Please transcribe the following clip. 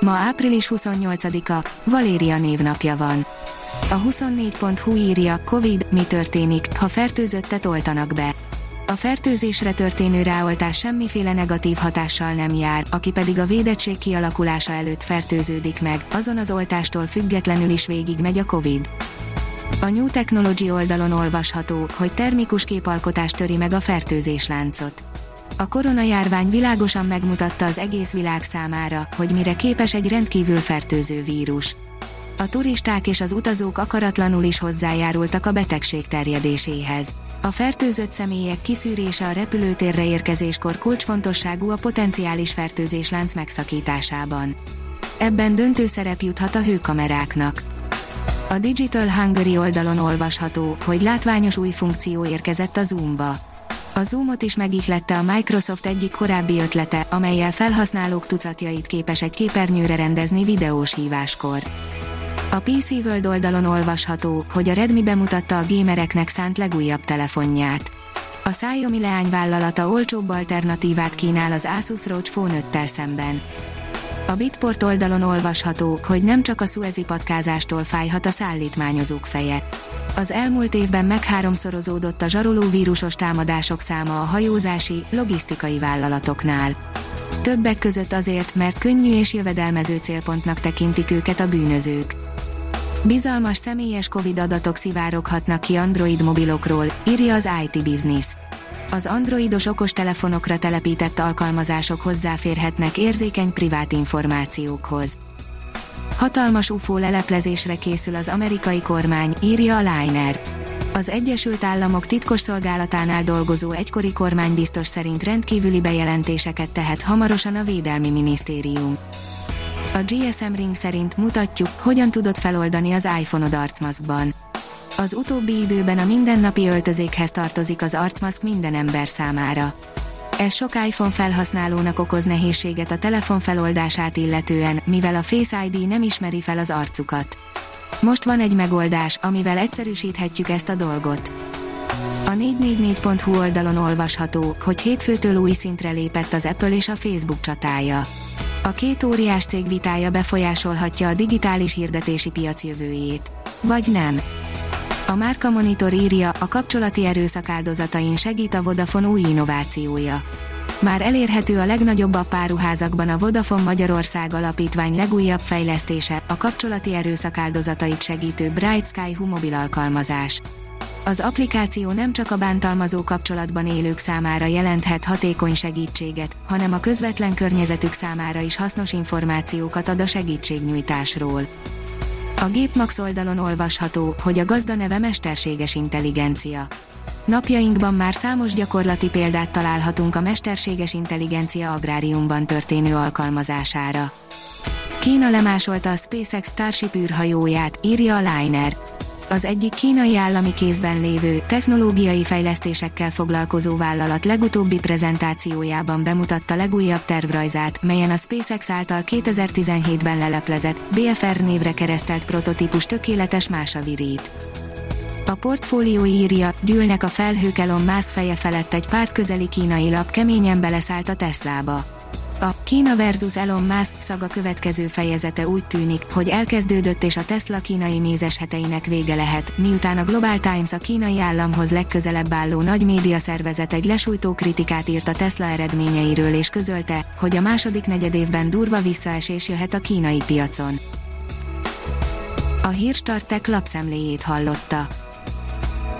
Ma április 28-a, Valéria névnapja van. A 24.hu írja, Covid, mi történik, ha fertőzöttet oltanak be. A fertőzésre történő ráoltás semmiféle negatív hatással nem jár, aki pedig a védettség kialakulása előtt fertőződik meg, azon az oltástól függetlenül is végig megy a Covid. A New Technology oldalon olvasható, hogy termikus képalkotás töri meg a fertőzés láncot. A koronajárvány világosan megmutatta az egész világ számára, hogy mire képes egy rendkívül fertőző vírus. A turisták és az utazók akaratlanul is hozzájárultak a betegség terjedéséhez. A fertőzött személyek kiszűrése a repülőtérre érkezéskor kulcsfontosságú a potenciális fertőzéslánc megszakításában. Ebben döntő szerep juthat a hőkameráknak. A Digital Hungary oldalon olvasható, hogy látványos új funkció érkezett a Zoomba. A Zoomot is megihlette a Microsoft egyik korábbi ötlete, amelyel felhasználók tucatjait képes egy képernyőre rendezni videós híváskor. A PC World oldalon olvasható, hogy a Redmi bemutatta a gamereknek szánt legújabb telefonját. A Xiaomi leányvállalata olcsóbb alternatívát kínál az Asus ROG Phone 5-tel szemben. A Bitport oldalon olvasható, hogy nem csak a szuezi patkázástól fájhat a szállítmányozók feje. Az elmúlt évben megháromszorozódott a zsaroló vírusos támadások száma a hajózási, logisztikai vállalatoknál. Többek között azért, mert könnyű és jövedelmező célpontnak tekintik őket a bűnözők. Bizalmas személyes Covid adatok szivároghatnak ki Android mobilokról, írja az IT Business az androidos okostelefonokra telepített alkalmazások hozzáférhetnek érzékeny privát információkhoz. Hatalmas UFO leleplezésre készül az amerikai kormány, írja a Liner. Az Egyesült Államok titkosszolgálatánál dolgozó egykori kormánybiztos szerint rendkívüli bejelentéseket tehet hamarosan a Védelmi Minisztérium. A GSM Ring szerint mutatjuk, hogyan tudod feloldani az iPhone-od arcmaszkban az utóbbi időben a mindennapi öltözékhez tartozik az arcmaszk minden ember számára. Ez sok iPhone felhasználónak okoz nehézséget a telefon feloldását illetően, mivel a Face ID nem ismeri fel az arcukat. Most van egy megoldás, amivel egyszerűsíthetjük ezt a dolgot. A 444.hu oldalon olvasható, hogy hétfőtől új szintre lépett az Apple és a Facebook csatája. A két óriás cég vitája befolyásolhatja a digitális hirdetési piac jövőjét. Vagy nem. A Márka Monitor írja, a kapcsolati erőszak áldozatain segít a Vodafone új innovációja. Már elérhető a legnagyobb appáruházakban a Vodafone Magyarország Alapítvány legújabb fejlesztése, a kapcsolati erőszak áldozatait segítő Bright Sky Hu mobil alkalmazás. Az applikáció nem csak a bántalmazó kapcsolatban élők számára jelenthet hatékony segítséget, hanem a közvetlen környezetük számára is hasznos információkat ad a segítségnyújtásról. A Gépmax oldalon olvasható, hogy a gazda neve mesterséges intelligencia. Napjainkban már számos gyakorlati példát találhatunk a mesterséges intelligencia agráriumban történő alkalmazására. Kína lemásolta a SpaceX Starship űrhajóját, írja a Liner az egyik kínai állami kézben lévő, technológiai fejlesztésekkel foglalkozó vállalat legutóbbi prezentációjában bemutatta legújabb tervrajzát, melyen a SpaceX által 2017-ben leleplezett, BFR névre keresztelt prototípus tökéletes másavirít. A portfólió írja, gyűlnek a felhők Elon Musk feje felett egy párt közeli kínai lap keményen beleszállt a Teslába. Kína versus Elon Musk szaga következő fejezete úgy tűnik, hogy elkezdődött és a Tesla kínai mézes heteinek vége lehet, miután a Global Times a kínai államhoz legközelebb álló nagy média szervezet egy lesújtó kritikát írt a Tesla eredményeiről és közölte, hogy a második negyedévben durva visszaesés jöhet a kínai piacon. A hírstartek lapszemléjét hallotta.